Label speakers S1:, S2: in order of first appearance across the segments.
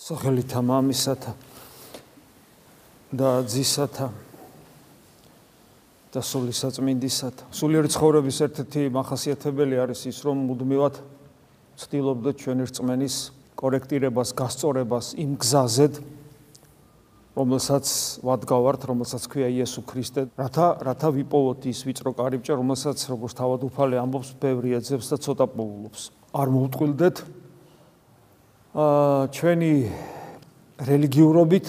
S1: სახელითა მამისათა და ძისათა და სული საწმინდისათა. სულიერი ცხოვრების ერთ-ერთი მახასიათებელი არის ის, რომ მუდმივად ცდილობდეთ ჩვენი რწმენის კორექტირებას, გასწორებას იმ გზაზედ, რომელსაც ვადგავართ, რომელსაც ქვია იესო ქრისტე, რათა რათა ვიპოვოთ ის ვიწრო კარიბჭე, რომელსაც როგორც თავად უფალი ამბობს, ბევრი ეძებს და ცოტა პოულობს. არ მოუტყვილდეთ აა ჩვენი რელიგიურობით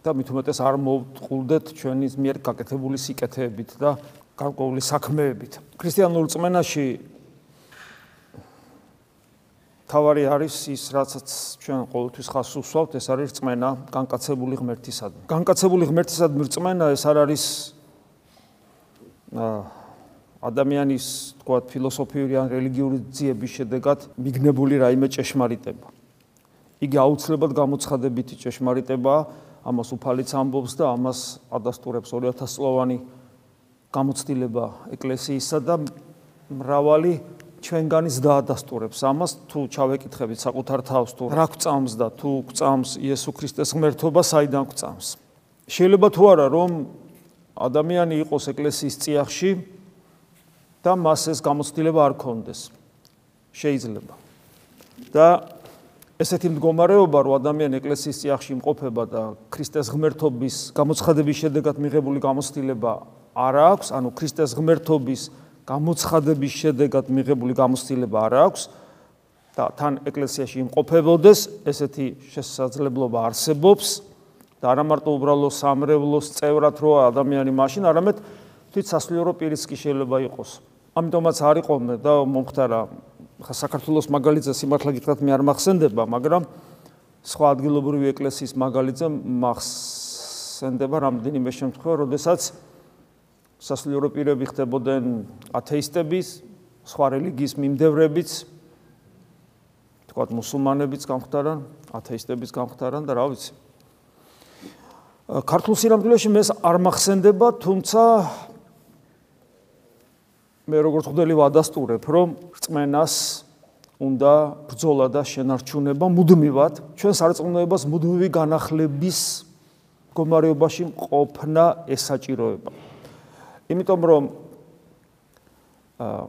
S1: და მით უმეტეს არ მოუტყულდეთ ჩვენი მიერ გაკეთებული სიკეთეებით და გარკვეული საქმეებით. ქრისტიანულ წმენაში თავარი არის ის, რაცაც ჩვენ ყოველთვის ხას უსვავთ, ეს არის წმენა განკაცებული ღმერთისადმი. განკაცებული ღმერთისადმი წმენა ეს არ არის აა ადამიანის, თქვათ, ფილოსოფიური ან რელიგიური ძიების შედეგად მიგნებული რაიმე ჭეშმარიტება. იგი აუცილებლად გამოცხადებითი ჭეშმარიტებაა, ამას უფალიც ამბობს და ამას ადასტურებს 2000 წლოვანი გამოცდილება ეკლესიისა და მრავალი ჩვენგანის დაადასტურებს. ამას თუ ჩავეკითხებით საკუთარ თავს თუ რა გვწამს და თუ გვწამს იესო ქრისტეს ღმერთობა საიდან გვწამს? შეიძლება თუ არა რომ ადამიანი იყოს ეკლესიის წიაღში და მას ეს გამოცდილება არ ქონდეს. შეიძლება. და ესეთი მდგომარეობა რომ ადამიანი ეკლესიის წიაღში იმყოფება და ქრისტეს ღმერთობის გამოცხადების შედეგად მიღებული გამოცდილება არ აქვს ანუ ქრისტეს ღმერთობის გამოცხადების შედეგად მიღებული გამოცდილება არ აქვს და თან ეკლესიაში იმყოფებოდეს ესეთი შესაძლებლობა არსებობს და არა მარტო უბრალო სამრევლოს წევრად როა ადამიანი მაშინ არამედ თვით სასულიერო პირიც კი შეიძლება იყოს. ამიტომაც არ იყომე და მომختარა ხა საქართველოს მაგალითზე სიმართლე გითხრათ მე არ მახსენდება, მაგრამ სხვა ადგილობრივი ეკლესიის მაგალითზე მახსენდება რამდენიმე შემთხვევა, როდესაც სასულიერო პირები ხდებოდნენ ათეისტების, სხვა რელიგიის მიმდევრებიც, თქვათ მუსულმანებიც გამხდარან, ათეისტებიც გამხდარან და რა ვიცი. ქართულ სინამდვილეში მე არ მახსენდება, თუმცა მე როგორც ხდელი ვადასტურებ, რომ რწმენას უნდა ბრძოლა და შენარჩუნება მუდმივად, ჩვენ სარწმუნოებას მუდმივი განახლების მდგომარეობაში ყოფნა ესაჭიროება. იმიტომ რომ აა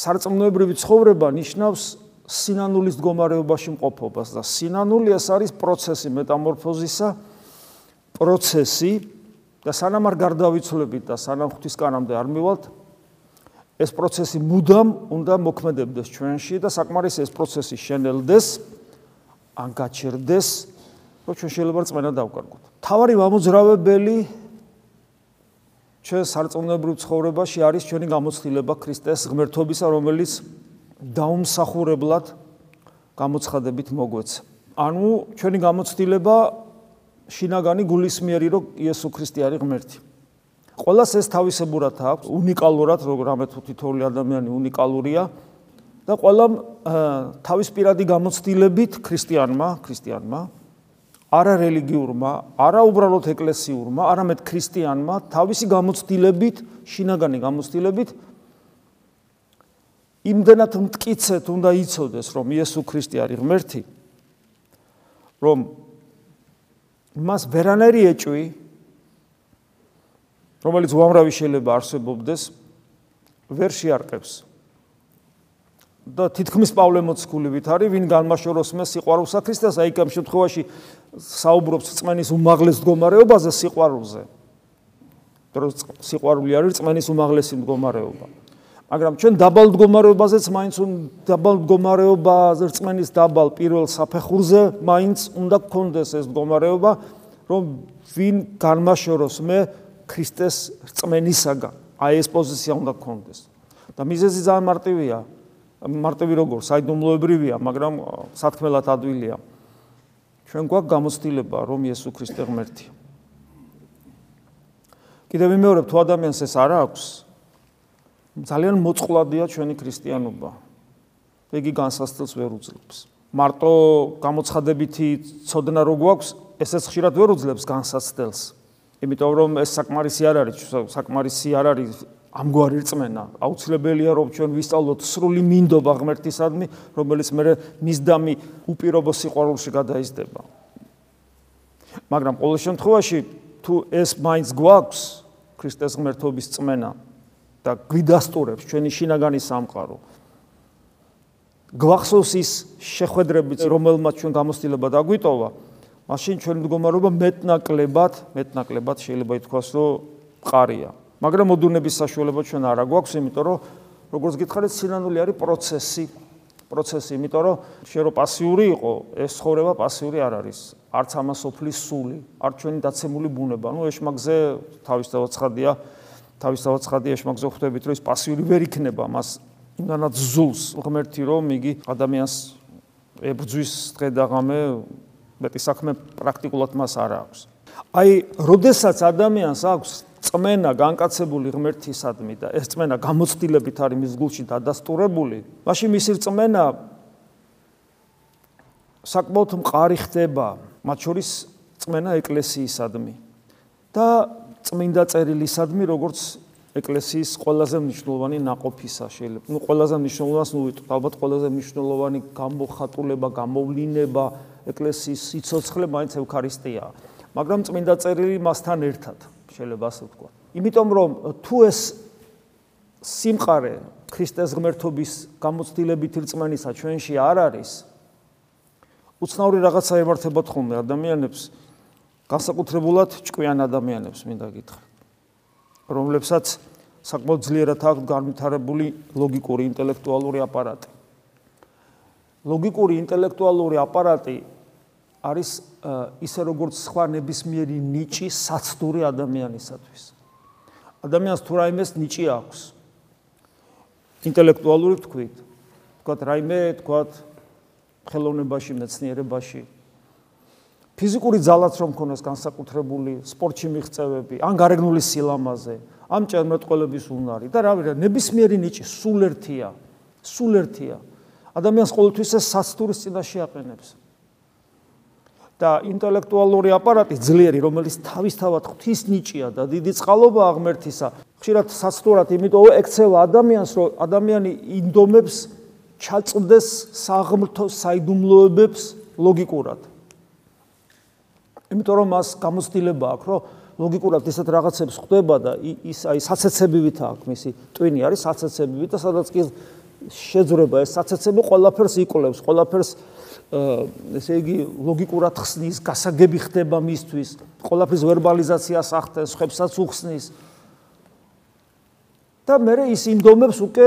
S1: სარწმუნოებრივი ცხოვრება ნიშნავს სინანულის მდგომარეობაში მყოფობას და სინანული ეს არის პროცესი მეტამორფოზისა პროცესი და სანამ არ გარდავიცვლებით და სანამ ღვთისკანამდე არ მივალთ ეს პროცესი მუდამ უნდა მოქმედებდეს ჩვენში და საკმარისი ეს პროცესი შენელდეს ან გაჩერდეს რომ ჩვენ შეიძლება რწმენა დავკარგოთ. თავარი ამოძრავებელი ჩვენ სარწმუნოებრივ ცხოვრებაში არის ჩვენი გამოცდილება ქრისტეს ღმერთობისა, რომელიც დაუმსახურებლად გამოცხადებით მოგვეც. ანუ ჩვენი გამოცდილება შინაგანი გულისმიერი, რომ იესო ქრისტე არის ღმერთი. ყოველას ეს თავისებურად აქვს, უნიკალურად, რამე თუ თითოეული ადამიანი უნიკალურია და ყველამ თავის პირადი გამოცდილებით ქრისტიანმა, ქრისტიანმა არარელიგიურმა, არა უბრალოდ ეკლესიურმა, არამედ ქრისტიანმა თავისი გამოცდილებით, შინაგანი გამოცდილებით იმდენად მткиცეთ უნდა იცოდეს, რომ იესო ქრისტე არის ღმერთი, რომ მას ვერანაირი ეჭვი რომელიც უამრავი შეიძლება არსებობდეს, ვერ შეარყევს. და თითქმის პავლე მოციქულივით არის ვინ განმაშოროს მე სიყვარულსა ქრისტეს აი ამ შემთხვევაში საუბრობს წმენის უმაღლეს მდგომარეობაზე სიყვარულზე დროს სიყვარული არის წმენის უმაღლესი მდგომარეობა მაგრამ ჩვენ დაბალ მდგომარეობაზეც მაინც დაბალ მდგომარეობაზე წმენის დაბალ პირველ საფეხურზე მაინც უნდა გქონდეს ეს მდგომარეობა რომ ვინ განმაშოროს მე ქრისტეს წმენისაგან აი ეს პოზიცია უნდა გქონდეს და მიზეზი ძალიან მარტივია მარტივი როგორ საიდუმლოებრივია, მაგრამ სათქმელად ადვილია. ჩვენ გვაქვს გამოცდილება, რომ იესო ქრისტე ღმერთი. კიდევ ვიმეორებ, თუ ადამიანს ეს არ აქვს, ძალიან მოწყვლადია ჩვენი ქრისტიანობა. იგი განსასწრებს ვერ უძლებს. მარტო გამოცხადებითი ცოდნა რო გვაქვს, ესეც ხშირად ვერ უძლებს განსასწრებს. იმიტომ რომ ეს საკმარისი არ არის, საკმარისი არ არის ამგვარი რწმენა აუცილებელია რომ ჩვენ ვისწავლოთ სრული მინდობა ღმერთისადმი რომელიც მე მისდამი უპირობო სიყვარულში გადაიზდება მაგრამ ყოველ შემთხვევაში თუ ეს მაინც გვაქვს ქრისტეს ღმერთობის წმენა და გვიდასტურებს ჩვენი შინაგანი სამყარო გვახსოვს ის შეხვედრებით რომელმაც ჩვენ გამოცდილება დაგვიტოვა მაშინ ჩვენი მდგომარეობა მეტნაკლებად მეტნაკლებად შეიძლება ითქვას რომ მყარია მაგრამ მოდუნების საშუალება ჩვენ არ აგვაქვს იმიტომ რომ როგორც გითხარით სინანული არის პროცესი. პროცესი იმიტომ რომ შენ რო პასიური იყო ეს ცხოვრება პასიური არ არის. არც ამასოფლის სული არ ჩვენი დაცემული ბუნება. ნუ ეშმაგზე თავისთავად ცხადია თავისთავად ცხადია ეშმაგზე ხვდებით რომ ეს პასიური ვერ იქნება მას იმდანაც ზულს. ღმერთი რომ იგი ადამიანს ებძვის დღე და ღამე მეტი საქმე პრაქტიკულად მას არ აქვს. აი, როდესაც ადამიანს აქვს წმენა განკაცებული ღმერთისადმი და ეს წმენა გამოცდილებით არის მის გულში დადასტურებული, მაშინ მისი წმენა საკმაოდ მყარი ხდება, მათ შორის წმენა ეკლესიისადმი და წმინდა წერილისადმი, როგორც ეკლესიის ყველაზე მნიშვნელოვანი ناقოფისა შეიძლება. ნუ ყველაზე მნიშვნელოვანს ნუ ვიტყვით, ალბათ ყველაზე მნიშვნელოვანი გამოხატულება, გამოვლინება, ეკლესიის სიცოცხლე მაინც ევქარისტიაა. მაგრამ წმინდა წერილი მასთან ერთად შეიძლება ასე ვთქვა. იმიტომ რომ თუ ეს სიმყარე ქრისტეს ღმერთობის გამოცდილებით რწმენისა ჩვენში არ არის, უცნაური რაღაცა ემართებათ ხოლმე ადამიანებს, განსაკუთრებულად ჭკვიან ადამიანებს, მინდა გითხრა. რომლებსაც საკმაოდ ძლიერად აქვს განვითარებული ლოგიკური ინტელექტუალური აპარატი. ლოგიკური ინტელექტუალური აპარატი არის ისე როგორც სხვა ნებისმიერი ნიჭი საცდური ადამიანისათვის. ადამიანს თუ რაიმეს ნიჭი აქვს ინტელექტუალური თქვით, თქვათ რაიმე, თქვათ ხელოვნებაში, მეცნიერებაში ფიზიკური ძალაც რომ ქონოს განსაკუთრებული სპორტში მიღწევები, ან გარეგნული სილამაზე, ამ ჭერმეტყველების უნარი და რა ვიცი, ნებისმიერი ნიჭი სულ ერთია, სულ ერთია. ადამიანს ყოველთვის ეს საცდურის წინაშე აყენებს. და ინტელექტუალური აპარატი ძლიერი, რომელიც თავისთავად ღვთის ნიჭია და დიდი წყალობა აღმერთისა, ხშირად საცდურად იმიტომ ექცევა ადამიანს, რომ ადამიანი ინდომებს ჩაწვდეს საღმრთო საიდუმლოებებს ლოგიკურად. იმიტომ რომ მას გამოცდილება აქვს, რომ ლოგიკურად ისეთ რაღაცებს ხვდება და ის აი საცეცებივით აქვს მისი ტვინი არის საცეცებივით და სადაც კი შეძრება ეს საცეცები ყველაფერს იკოლებს, ყველაფერს ესე იგი ლოგიკურად ხსნის, გასაგები ხდება მისთვის, ყოლაფრის ვერბალიზაციას ახდენს, ხებსაც უხსნის. და მე ის ინდომებს უკვე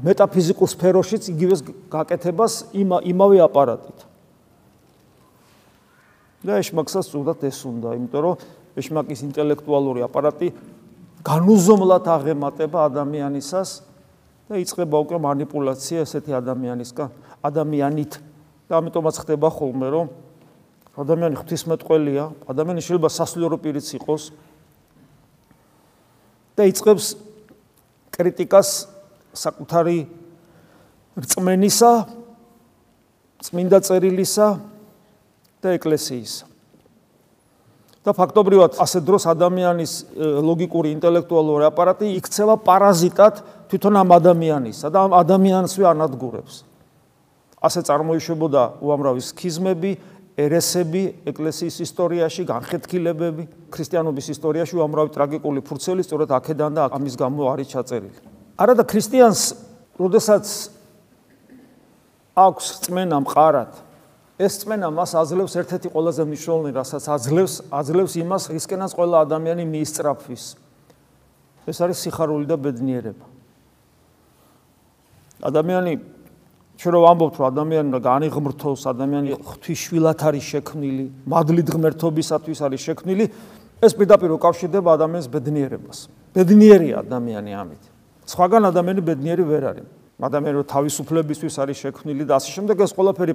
S1: მეტაფიზიკურ სფეროშიც იგივეს გაკეთებას იმ იმავე აპარატით. და ეშმაკსაც უბრალოდ ეს უნდა, იმიტომ რომ ეშმაკის ინტელექტუალური აპარატი განუზომლად აღემატება ადამიანისას და იწყება უკვე манипуляция ესეთი ადამიანისგან, ადამიანით. და ამიტომაც ხდება ხოლმე, რომ ადამიანი ღვთისმეტყველია, ადამიანი შეიძლება სასულიერო პირიც იყოს და იწყებს კრიტიკას საკუთარი რწმენისა, წმინდა წერილისა და ეკლესიისა. და ფაქტობრივად ასე დროს ადამიანის ლოგიკური ინტელექტუალური აპარატი იქცევა პარაზიტად თვითონ ამ ადამიანისა და ამ ადამიანსვე ანადგურებს. ასე წარმოიშვებოდა უამრავი სქიზმები, ერესები ეკლესიის ისტორიაში, განხეთქილებები, ქრისტიანობის ისტორიაში უამრავი ტრაგიკული ფურცელი სწორედ აქედან და ამის გამო არის ჩაწერილი. არადა ქრისტიანს, როდესაც აქვს წმენა მყარად, ეს წმენა მას აძლევს ერთ-ერთი ყველაზე მნიშვნელოვანი, რასაც აძლევს, აძლევს იმას, რისკენაც ყველა ადამიანი მიისწრაფვის. ეს არის სიხარული და ბედნიერება. ადამიანი ჩვენ რომ ამბობთ რომ ადამიანი და განიღმრთოს ადამიანი ღვთისშვილად არის შექმნილი, მადლით ღმერთობისათვის არის შექმნილი, ეს პირდაპირ უკავშირდება ადამიანის ბედნიერებას. ბედნიერია ადამიანი ამით. სხვაგან ადამიანი ბედნიერი ვერ არის. ადამიანი რომ თავისუფლებისთვის არის შექმნილი და ასე შემდეგ ეს ყველაფერი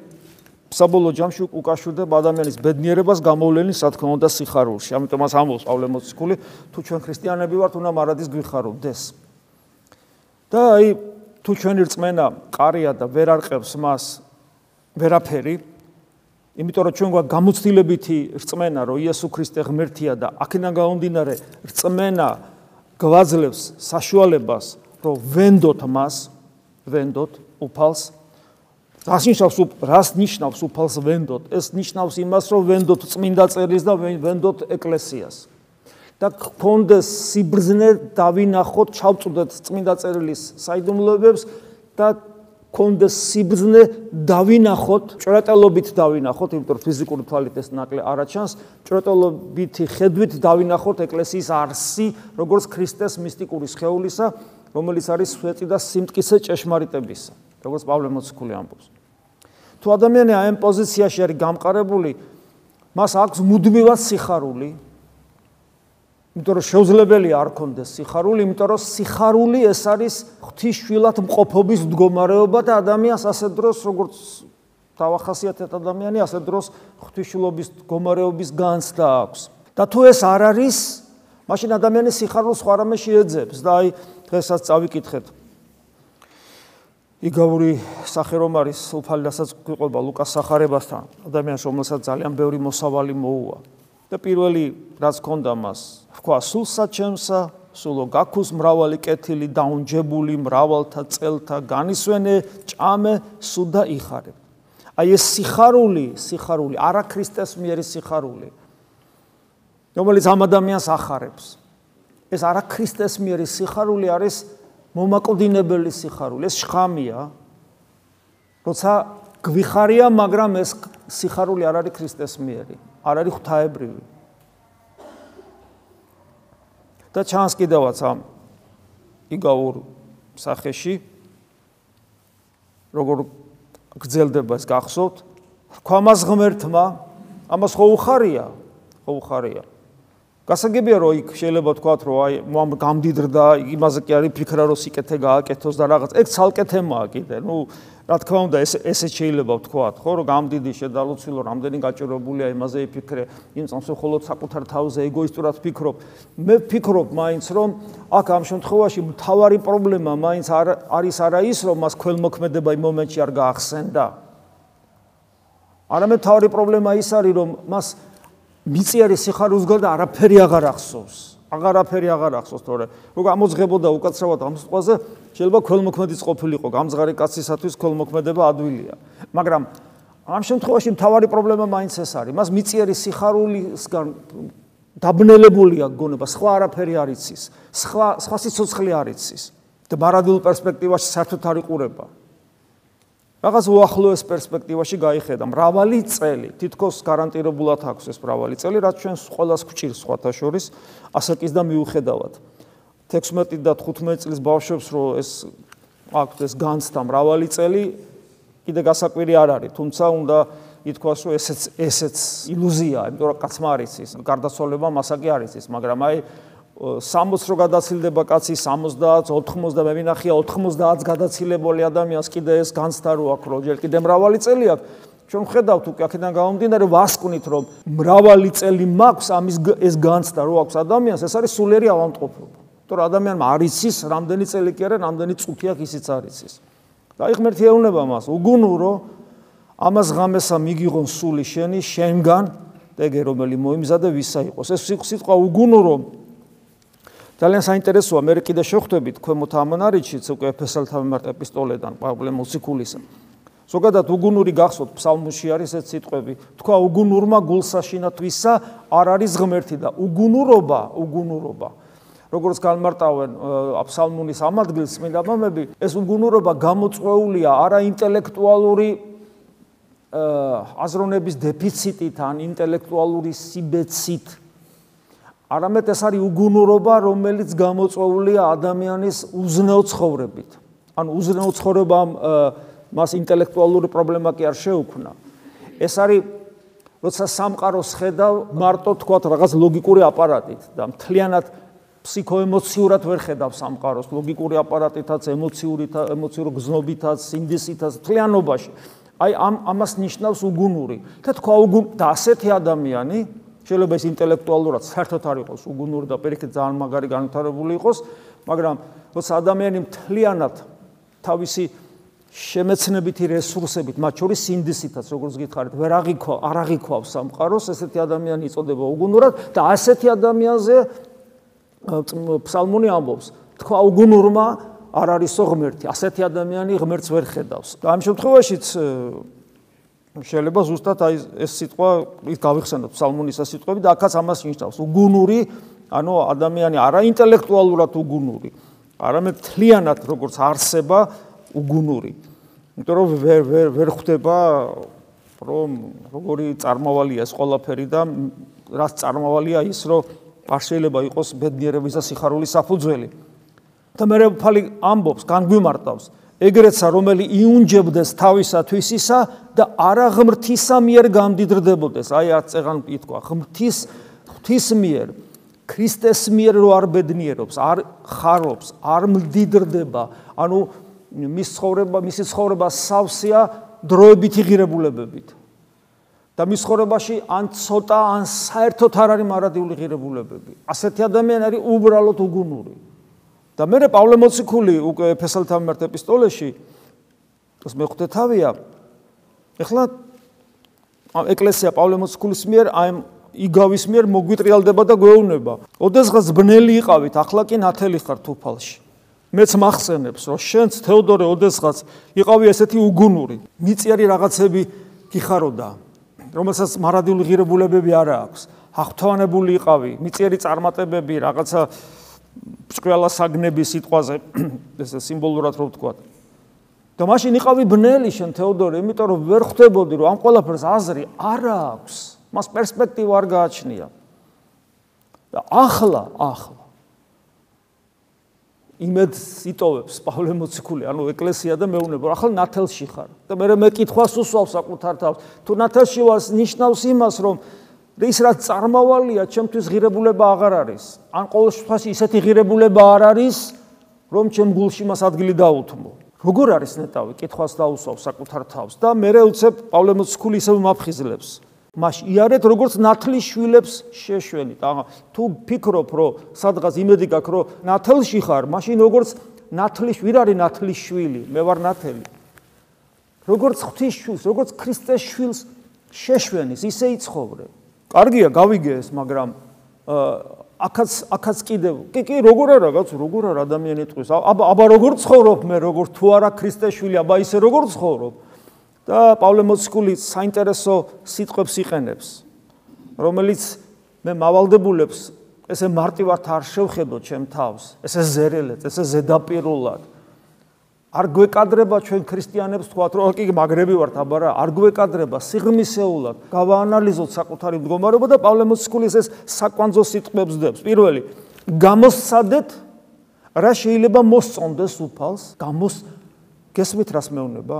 S1: საბოლოო ჯამში უკავშირდება ადამიანის ბედნიერებას გამოვლენის რა თქმა უნდა სიხარულში. ამიტომაც ამბობს პავლე მოციქული, თუ ჩვენ ქრისტიანები ვართ, უნდა მარადის გვიხარობდეს. და აი თუ ჩვენი რწმენა ყარია და ვერ არყევს მას ვერაფერი, იმიტომ რომ ჩვენ გვაქვს გამოცდილებითი რწმენა, რომ იესო ქრისტე ღმერთია და აქედან გამომდინარე რწმენა გვაძლევს საშუალებას, რომ ვენდოთ მას, ვენდოთ უფალს. რას ნიშნავს რას ნიშნავს უფალს ვენდოთ? ეს ნიშნავს იმას, რომ ვენდოთ წმინდა წერილს და ვენდოთ ეკლესიას. და გქონდეს სიბრძნე დავინახოთ, ჩავწუდეთ წმინდა წერილის საიდუმლოებებს და კონდეს სიბზნე დავინახოთ, ჭრეტელობით დავინახოთ, იმიტომ რომ ფიზიკური თვალით ეს ნაკლე არ აჩანს, ჭრეტელობითი ხედვით დავინახოთ ეკლესიის არსი, როგორც ქრისტეს მისტიკური შეეულისა, რომელიც არის სვეტი და სიმტკიცე ჭეშმარიტებისა, როგორც პავლე მოციქული ამბობს. თუ ადამიანი აი ამ პოზიციაში არის გამყარებული, მას აქვს მუდმივად სიხარული, იმიტომ რომ შეუძლებელია არ კონდეს სიხარული, იმიტომ რომ სიხარული ეს არის ღვთისშვილად მყოფობის მდგომარეობა და ადამიანს ასე დროს როგორც თავახასიათეთ ადამიანი ასე დროს ღვთისშვილობის მდგომარეობის განცდა აქვს. და თუ ეს არ არის, მაშინ ადამიანი სიხარულს სხვა რამე შეეძებს და აი დღესაც წავიკითხეთ. იგავური სახე რომ არის უფალი რასაც გვიყვება ლუკას სახარებასთან, ადამიანს რომელსაც ძალიან ბევრი მოსავალი მოუვა. და პირველი რაც ქონდა მას თქვა სულსა ჩემსა სულო გაქუს მრავალი კეთილი დაუნჯებული მრავალთა წელთა განისვენე ჭამე სუდა იხარე აი ეს სიხარული სიხარული არა ქრისტეს მიერი სიხარული რომელიც ამ ადამიანს ახარებს. ეს არა ქრისტეს მიერი სიხარული არის მომაკვდინებელი სიხარული. ეს შხამია. როცა გვიხარია მაგრამ ეს სიხარული არ არის ქრისტეს მიერი. არ არის ღვთაებრივი. და ჩანს კიდევაც ამ იგაურ სახეში როგორ გძელდება ეს გახსოვთ ქვამას ღმერთმა ამას ხო უხარია? ხო უხარია გასაგებია რომ იქ შეიძლება თქვათ რომ აი მომ გამდიდრდა იმაზე კი არის ფიქრა რომ სიკეთე გააკეთოს და რაღაც. ეგ ცალკე თემაა კიდე ნუ რა თქმა უნდა ეს ესე შეიძლება ვთქვათ ხო რომ გამდიდი შედალოცილო რამდენი გაჭირებულია იმაზე იფიქრე იმ წამს მხოლოდ საკუთარ თავზე ეგოისტურად ფიქრობ. მე ვფიქრობ მაინც რომ აქ ამ შემთხვევაში მთავარი პრობლემა მაინც არ არის არა ის რომ მას ქველმოქმედება იმ მომენტში არ გაახსენდა. არამედ მთავარი პრობლემა ის არის რომ მას მიწიერი სიხარულს გორდა არაფერი აღარ ახსოვს. აღარაფერი აღარ ახსოვს თორე. რო გამოძღებოდა უკაცრავად ამ სიტყვაზე შეიძლება ქოლმოქმედიც ყოფილიყო გამძღარი კაცისათვის ქოლმოქმედება ადვილია. მაგრამ ამ შემთხვევაში მთავარი პრობლემა მაინც ეს არის. მას მიწიერი სიხარულისგან დაბნელებულია გონება. სხვა არაფერი არ იცის. სხვა სხვა სიცოცხლე არ იცის. და მარადულ პერსპექტივაში საერთოდ არ იყურება რაღაც უახლოეს პერსპექტივაში გაიხედა მრავალი წელი თითქოს გარანტირებულად აქვს ეს მრავალი წელი რაც ჩვენს ყოველას გვჭირს სხვათა შორის ასაკის და მიუხედავად. 16 და 15 წლის ბავშვებს რო ეს აქვს ეს განცდა მრავალი წელი კიდე გასაკვირი არ არის. თუმცა უნდა ითქვას რომ ესეც ესეც ილუზიაა იმიტომ რომ კაცმა არის ის. გარდაცვალება მასაკი არის ის მაგრამ აი 60 რო გადაცილდება კაცი 70 80 და მე მინახია 90-ს გადაცილებული ადამიანს კიდე ეს განცდა რო აქვს რო ჯერ კიდე მრავალი წელი აქვს. ჩვენ ხედავთ უკვე აქედან გამომდინარე ვასკვნით რომ მრავალი წელი მაქვს ამის ეს განცდა რო აქვს ადამიანს. ეს არის სულიერი ავადმყოფობა. თორე ადამიანმა არ იცის რამდენი წელი კი არა რამდენი წუთი აქვს ისიც არ იცის და აი ღმერთი ეუბნება მას. უგუნურო ამას ღამესა მიგიღონ სული შენი შენგან დეგე რომელი მოიმზადე ვისა იყოს. ეს სიტყვა უგუნურო ძალიან საინტერესოა მე კიდე შეხვდებით ქვემოთ ამონარიჩიც უკვე ეფესელთა მიმართ ეპისტოლედან პავლე მოციქულისა ზოგადად უგუნური გახსოვთ ფსალმუში არის ეს სიტყვები. თქვა უგუნურმა გულსაშინათვისა არ არის ღმერთი და უგუნურობა უგუნურობა. როგორც განმარტავენ ფსალმუნის ამადგილს წმინდა მამები ეს უგუნურობა გამოწვეულია არა ინტელექტუალური აზროვნების დეფიციტით ან ინტელექტუალური სიბეცით არამედ ეს არის უგუნურობა რომელიც გამოწვეულია ადამიანის უზნეო ცხოვრებით ან უზნეო ცხოვრებამ მას ინტელექტუალური პრობლემა კი არ შეუქმნა. ეს არის როცა სამყაროს ხედავ მარტო თქვა რაღაც ლოგიკური აპარატით და მთლიანად ფსიქოემოციურად ვერ ხედავ სამყაროს ლოგიკური აპარატითაც, ემოციურით, ემოციურ გზნობითაც, სინდისითაც, მთლიანობაში. აი ამ ამას ნიშნავს უგუნური. და თქვა უგუნ და ასეთი ადამიანი შეიძლება ის ინტელექტუალურად საერთოდ არ იყოს უგუნური და პირიქით ძალიან მაგარი განვითარებული იყოს, მაგრამ როცა ადამიანი მთლიანად თავისი შემეცნებითი რესურსებით, მათ შორის სინდისითაც, როგორც გითხარით, ვერ აღიქვა, არ აღიქვა სამყაროს, ესეთი ადამიანი იწოდება უგუნურად და ასეთი ადამიანზე ფსალმონი ამბობს თქვა უგუნურმა არ არისო ღმერთი ასეთი ადამიანი ღმერთს ვერ ხედავს. და ამ შემთხვევაშიც შეიძლება ზუსტად აი ეს სიტყვა ის გავიხსენოთ ფსალმონის სიტყვები და აქაც ამას ნიშნავს. უგუნური ანუ ადამიანი არა ინტელექტუალურად უგუნური არამედ თლიანად როგორც არსება უგუნური. იმიტომ რომ ვერ ვერ ვერ ხვდება რომ როგორი წარმავალია ეს ყველაფერი და რას წარმავალია ის რომ არ შეიძლება იყოს ბედნიერების და სიხარულის საფუძველი. და მე ფალი ამბობს განგვიმარტავს ეგრეცა რომელი იუნჯებდეს თავისათვის ისა და არა ღმრთისა მიერ გამდიდრდებოდეს. აი არ წეღან ითქვა ღმრთის ღვთის მიერ ქრისტეს მიერ რო არ ბედნიერობს არ ხარობს არ მდიდრდება. ანუ მის ცხოვრება მისი ცხოვრება სავსეა დროებითი ღირებულებებით და მის ცხოვრებაში ან ცოტა ან საერთოდ არ არის მარადიული ღირებულებები. ასეთი ადამიანი არის უბრალოდ უგუნური და მე პავლე მოციქული უკვე ეფესელთან მიმართ ეპისტოლეში ეს მეხუთე თავია ეხლა ეკლესია პავლე მოციქულის მიერ აი იგავის მიერ მოგვიტრიალდება და გვეუბნება. ოდესღაც ბნელი იყავით, ახლა კი ნათელი ხარ თუფალში. მეც მახსენებს, რომ შენც თეოდორე ოდესღაც იყავი ესეთი უგუნური. მიწიარი რაღაცები გიხაროდა, რომელსაც მარადიული ღირებულებები არ აქვს. აღთვანებული იყავი, მიწიერი წარმატებები, რაღაცა ბრწყვალა საგნები სიტყვაზე, ესე სიმბოლურად რო ვთქვა. და მაშინ იყავი ბნელი შენ თეოდორე, იმიტომ რომ ვერ ხვდებოდი, რომ ამ ყველაფერს აზრი არ აქვს. მას პერსპექტივა არ გააჩნია. და ახლა, ახლა იმედს იტოვებს პავლე მოციქული, ანუ ეკლესია და მეუნება, ახლა ნათელში ხარ. და მე მე მეკითხავს უსვავ საკუთარ თავს. თუ ნათელში ვარ, ნიშნავს იმას, რომ ის რაც წარმავალია, ჩემთვის ღირებულება აღარ არის. ან ყოველ შემთხვევაში ისეთი ღირებულება არ არის, რომ ჩემ გულში მას ადგილი დაუთმო. როგორ არის ნეტავი? კითხვას დაუსვავ საკუთარ თავს და მე უცებ პავლე მოციქული ისევ მაფხიზლებს. მას იარეთ როგორც ნათლის შვილებს შეშვენი. და თუ ფიქრობ, რომ სადღაც იმედი გაქვს, რომ ნათლში ხარ, მაშინ როგორც ნათლის ვირ არის ნათლის შვილი, მე ვარ ნათელი. როგორც ღვთის შვილს, როგორც ქრისტეს შვილს შეშვენის, ისე იცხოვრე. კარგია, გავიგე ეს, მაგრამ აკაც აკაც კიდევ კი კი როგორ არა რაღაც როგორ არა ადამიანი ტყვის აბა აბა როგორ ცხოვრობ მე? როგორ თუ არა ქრისტეს შვილი აბა ისე როგორ ცხოვრობ? და პავლე მოციქული საინტერესო სიტყვებს იყენებს რომელიც მე მავალდებულებს ესე მარტივად არ შევხედო ჩემ თავს ესე ზერელეთ ესე ზედაპირულად არ გვეკადრება ჩვენ ქრისტიანებს თქვათ რომ კი მაგრები ვართ აბა რა. არ გვეკადრება სიღრმისეულად გავაანალიზოთ საკუთარი მდგომარეობა და პავლე მოციქულის ეს საკვანძო სიტყვებს დებს პირველი გამოსცადეთ რა შეიძლება მოსწონდეს უფალს? გამოს გესმით რას მეუნება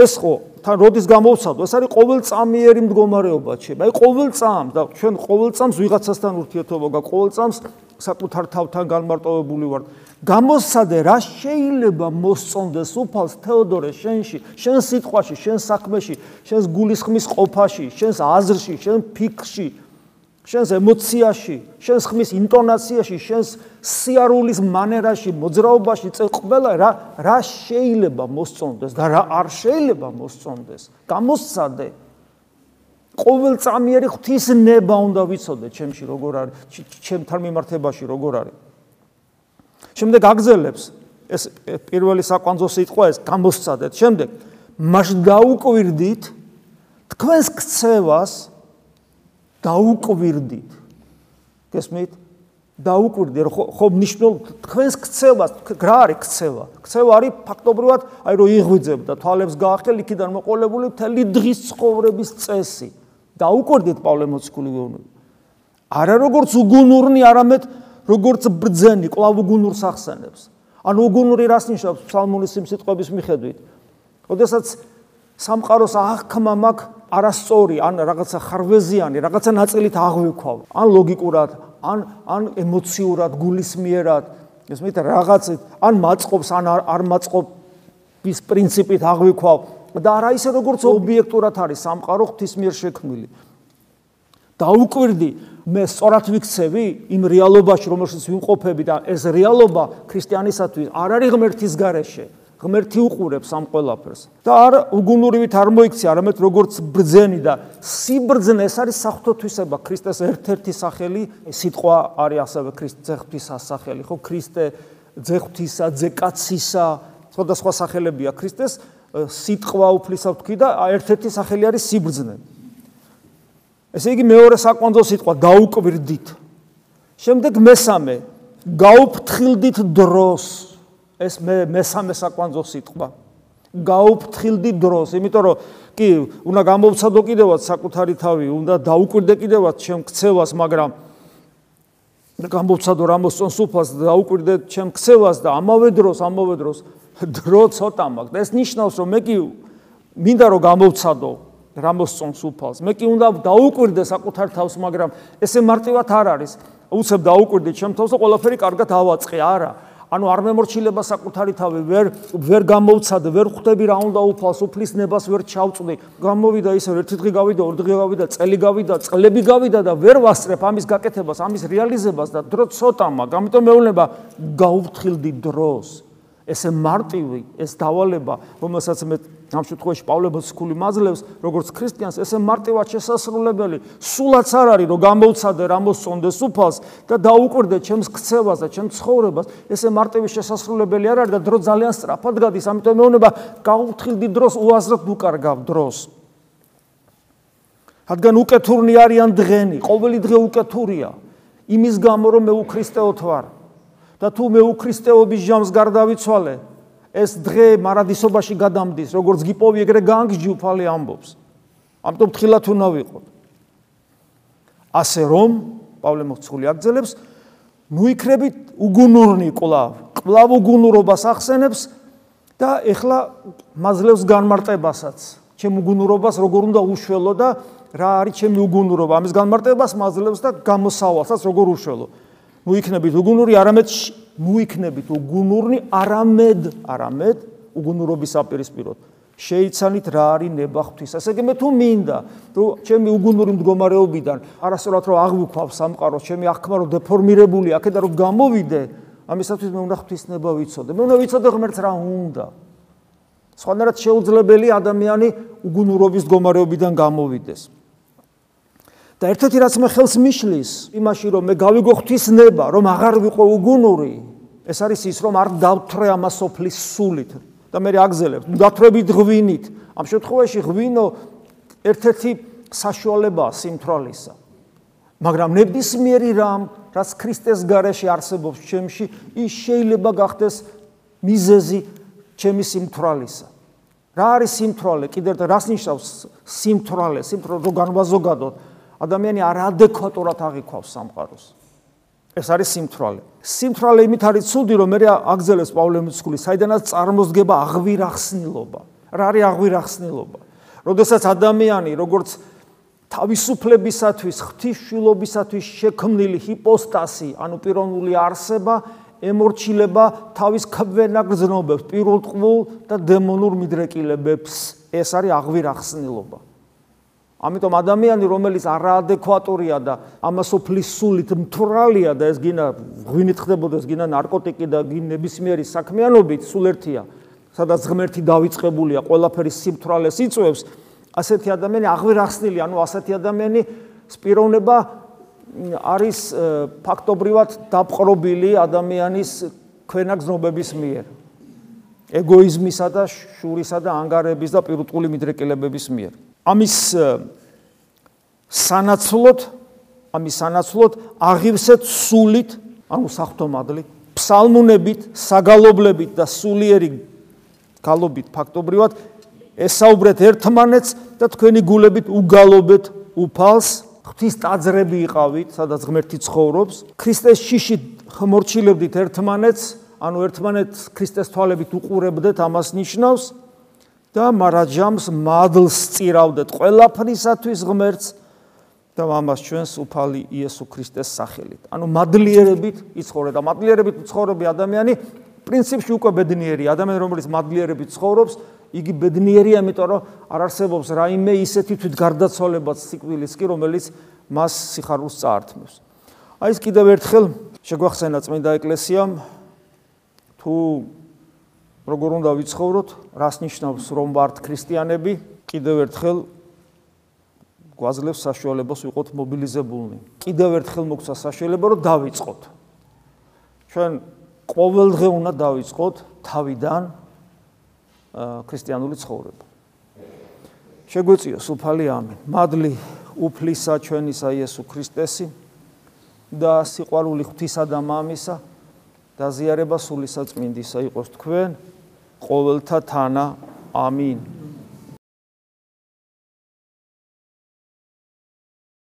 S1: ეს ხო თან როდის გამოვცადო? ეს არის ყოველწამიერი მდგომარეობა ჩემ აი ყოველწამ და ჩვენ ყოველწამს ვიღაცასთან ურთიერთობა გაქვს ყოველწამს საკუთარ თავთან განმარტოვებული ვარ გამოსცადე რა შეიძლება მოსწონდეს უფალს თეოდორე შენში შენ სიტყვაში შენ საქმეში შენს გულისხმის ყოფაში შენს აზრში შენ ფიქრში შენს ემოციაში, შენს ხმის ინტონაციაში, შენს სიარულის მანერაში, მოძრაობაში, წე ყველა რა რა შეიძლება მოსწონდეს და რა არ შეიძლება მოსწონდეს. გამოსცადე. ყოველწამიერი ღვთის ნება უნდა ვიცოდე ჩემში როგორ არის, ჩემთან მიმართებაში როგორ არის. შემდეგ აგზელებს ეს პირველი საკვანძო სიტყვა ეს გამოსცადეთ. შემდეგ მას დაუკვირდით თქვენს ქცევას დაუკვირდით. გესმით? დაუკვირდი ხო ნიშნულ თქვენს ქცევას, რა არის ქცევა? ქცევა არის ფაქტობრივად, აი რომ იღვიძებ და თვალებს გაახელ იქიდან მოყოლებული მთელი დღის ცხოვრების წესი. დაუკვირდით პავლე მოციქული გეუბნები. არა როგორც უგუნურნი, არამედ როგორც ბრძენი, კლავ უგუნურს ახსენებს. ანუ უგუნური რას ნიშნავს ფსალმუნის სიმსიტყვების მიხედვით? ოდესაც სამყაროს აღქმა მაქვს არასწორი, ან რაღაცა ხარვეზიანი, რაღაცა ნაწილით აღვიქვავ, ან ლოგიკურად, ან ან ემოციურად, გულისმიერად, ესმით რაღაცით, ან მაწყობს, ან არ მაწყობს პრინციპით აღვიქვავ და არა ისე როგორც ობიექტურად არის სამყარო ღვთის მიერ შექმნილი. დაუკვირდი, მე სწორად ვიქცევი იმ რეალობაში, რომელშიც ვიმყოფები და ეს რეალობა ქრისტიანისათვის არ არის ღმერთის გარეშე. ღმერთი უყურებს ამ ყველაფერს. და არ უგუნურივით არ მოიქცი, არამედ როგორც ბრძენი და სიბრძნე ეს არის საფრთხოთვისება, ქრისტეს ერთ-ერთი სახელი, სიტყვა არის ასევე ქრისტე ღვთის სახელი, ხო? ქრისტე ძეღვთისა, ძეკაცისა, სხვადასხვა სახელებია ქრისტეს, სიტყვა უფლისა ვთქვი და ერთ-ერთი სახელი არის სიბრძნე. ესე იგი მეორე საკვანძო სიტყვა დაუკვირდით. შემდეგ მესამე გაუფრთხილდით დროს ეს მე მესამე საკვანძო სიტყვა. გაუფრთხილდით დროს იმიტომ რომ კი უნდა გამოვცადო კიდევაც საკუთარი თავი უნდა დაუკვირდე კიდევაც ჩემ ქცევას მაგრამ გამოვცადო რამოსწონს უფალს დაუკვირდე ჩემ ქცევას და ამავე დროს ამავე დროს დრო ცოტა მაქვს ეს ნიშნავს რომ მე კი მინდა რომ გამოვცადო რამოსწონს უფალს მე კი უნდა დაუკვირდე საკუთარ თავს მაგრამ ესე მარტივად არ არის. უცებ დაუკვირდი ჩემ თავს და ყველაფერი კარგად ავაწყე არა ანუ არ მემორჩილება საკუთარი თავი ვერ ვერ გამოვცადე ვერ ხვდები რა უნდა უფალს უფლის ნებას ვერ ჩავწვდი გამოვიდა ისე ერთი დღე გავიდა ორი დღე გავიდა წელი გავიდა წლები გავიდა და ვერ ვასწრებ ამის გაკეთებას ამის რეალიზებას და დრო ცოტამა. ამიტომ მეუბნება გაუფრთხილდი დროს. ესე მარტივი ეს დავალება, რომელსაც მე ამ შემთხვევაში პავლე ბოსკული მაძლევს, როგორც ქრისტიანს, ესე მარტივად შესასრულებელი, სულაც არ არის, რომ გამოვცადე რა მოსწონდეს უფალს და დაუკვირდე ჩემს ქცევას და ჩემს ცხოვრებას, ესე მარტივი შესასრულებელი არ არის და დრო ძალიან სწრაფად გადის, ამიტომ მეუბნება, გაუფრთხილდი დროს უაზროდ უკარგავ დროს. რადგან უკეთურნი არიან დღენი, ყოველი დღე უკეთურია. იმის გამო რომ მე უქრისტეოთ ვარ. და თუ მე უქრისტეობის ჟამს გარდავიცვალე ეს დღე მარადისობაში გადამდის როგორც გიპოვი ეგრე განგჯი უფალი ამბობს. ამიტომ თხილად უნდა ვიყოთ. ასე რომ პავლე მოხცხული აგძელებს ნუ იქრებით უგუნურნი კლავ კლავ უგუნურობას ახსენებს და ეხლა მაძლევს განმარტებასაც ჩემ უგუნურობას როგორ უნდა უშველო და რა არის ჩემი უგუნურობა. ამის განმარტებას მაძლევს და გამოსავალსაც როგორ უშველო მოიქნებით უგუნური არამედ მოიქნებით უგუნურნი არამედ არამედ უგუნურობის აპირისპიროდ შეიცანით რა არის ნება ღვთის ასე კი მე თუ მინდა რომ ჩემი უგუნური მდგომარეობიდან არასწორად რომ აღვიქვავ სამყარო ჩემი აღქმა რომ დეფორმირებული აქედა რომ გამოვიდე ამისათვის მე უნდა ღვთის ნება ვიცოდე. მე უნდა ვიცოდე ღმერთს რა უნდა. სხვანაირად შეუძლებელი ადამიანი უგუნურობის მდგომარეობიდან გამოვიდეს და ერთ-ერთი რაც მე ხელს მიშლის იმაში რომ მე გავიგო ღვთისნება რომ აღარ ვიყო უგუნური ეს არის ის რომ არ დავთრე ამას სოფლის სულით და მე აგზელებ დათრებით ღვინით. ამ შემთხვევაში ღვინო ერთ-ერთი საშუალებაა სიმთვრალისა მაგრამ ნებისმიერი რამ რაც ქრისტეს გარეშე არსებობს ჩემში ის შეიძლება გახდეს მიზეზი ჩემი სიმთვრალისა რა არის სიმთვრალე კიდევ რას ნიშნავს სიმთვრალე სიმთვრალე რო განვაზოგადოთ ადამიანი არადეკვატურად აღიქვავს სამყაროს. ეს არის სიმთვრალე. სიმთვრალე იმით არის ცუდი, რომ მე აგზელებს პავლე მიცხვილი, საიდანაც წარმოსგება აღვირახსნილობა. რა არის აღვირახსნილობა? როდესაც ადამიანი როგორც თავისუფლებისათვის, ღვთისშვილობისათვის შექმნილი ჰიპოსტასი, ანუ პიროვნული არსება, ემორჩილება თავის ქვენაგრძნობებს, პირუტყვულ და დემონურ მიდრეკილებებს, ეს არის აღვირახსნილობა. ამიტომ ადამიანი რომელიც არაადეკვატურია და ამასოფლის სულით მთვრალია და ეს გინა ღვინით ხდებოდეს გინა ნარკოტიკი და გინა ნებისმიერი საქმიანობით სულ ერთია სადაც ღმერთი დავიწყებულია ყველაფერი სიმთვრალეს იწვევს ასეთი ადამიანი აღვირახსნილი ანუ ასეთი ადამიანი სპიროვნება არის ფაქტობრივად დაპყრობილი ადამიანის ქვენაგზნობების მიერ ეგოიზმისა და შურისა და ანგარების და პირუტყული მიდრეკილებების მიერ. ამის სანაცვლოდ ამის სანაცვლოდ აღივსეთ სულით ანუ საფრთხომადლით ფსალმუნებით საგალობლებით და სულიერი გალობით ფაქტობრივად ესაუბრეთ ერთმანეთს და თქვენი გულებით უგალობეთ უფალს ღვთის ტაძრები იყავით სადაც ღმერთი ცხოვრობს. ქრისტეს შიში ხმორჩილებდით ერთმანეთს ანუ ერთმანეთს ქრისტეს თვალებით უყურებდეთ ამას ნიშნავს და მარაჯამს მადლს წირავდეთ ყველაფრისათვის ღმერთს და ამას ჩვენს უფალი იესო ქრისტეს სახელით. ანუ მადლიერებით იცხოვრე და მადლიერებით ცხოვრები ადამიანი პრინციპში უკვე ბედნიერი ადამიანი რომელიც მადლიერებით ცხოვრობს, იგი ბედნიერია, იმიტომ რომ არ არსებობს რაიმე ისეთი თვით გარდაცვალებაც სიკვდილის კი, რომელიც მას სიხარულს წაართმევს. აი ეს კიდევ ერთხელ შეგვახსენა წმინდა ეკლესიამ თუ როგორ უნდა ვიცხოვროთ, რას ნიშნავს რომ ვართ ქრისტიანები? კიდევ ერთხელ გვაძლევს საშუალებას ვიყოთ მობილიზებულნი. კიდევ ერთხელ მოგცა საშუალება რომ დავიწყოთ. ჩვენ ყოველდღე უნდა დავიწყოთ თავიდან ქრისტიანული ცხოვრება. შეგვეციო სუფალი ამენ. მადლი უფლისა ჩვენისა იესო ქრისტესი და სიყვარული ღვთისა და მამისა და ზიარება სული საწმინდისა იყოს თქვენ ყოველთა თანა. ამინ.